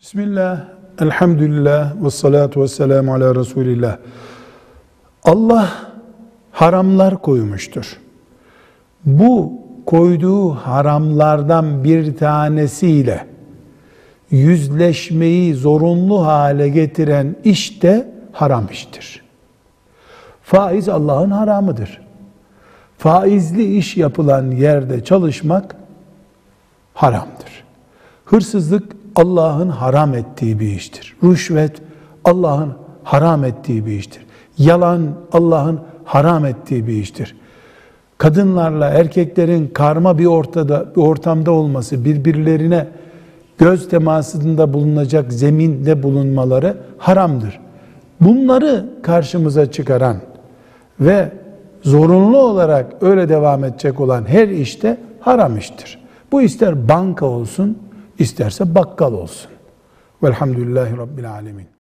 Bismillah, elhamdülillah, ve salatu ve selamu ala Resulillah. Allah haramlar koymuştur. Bu koyduğu haramlardan bir tanesiyle yüzleşmeyi zorunlu hale getiren iş de haram iştir. Faiz Allah'ın haramıdır. Faizli iş yapılan yerde çalışmak haramdır. Hırsızlık Allah'ın haram ettiği bir iştir. Rüşvet Allah'ın haram ettiği bir iştir. Yalan Allah'ın haram ettiği bir iştir. Kadınlarla erkeklerin karma bir ortada bir ortamda olması, birbirlerine göz temasında bulunacak zeminde bulunmaları haramdır. Bunları karşımıza çıkaran ve zorunlu olarak öyle devam edecek olan her işte haram iştir. Bu ister banka olsun, isterse bakkal olsun. Velhamdülillahi Rabbil Alemin.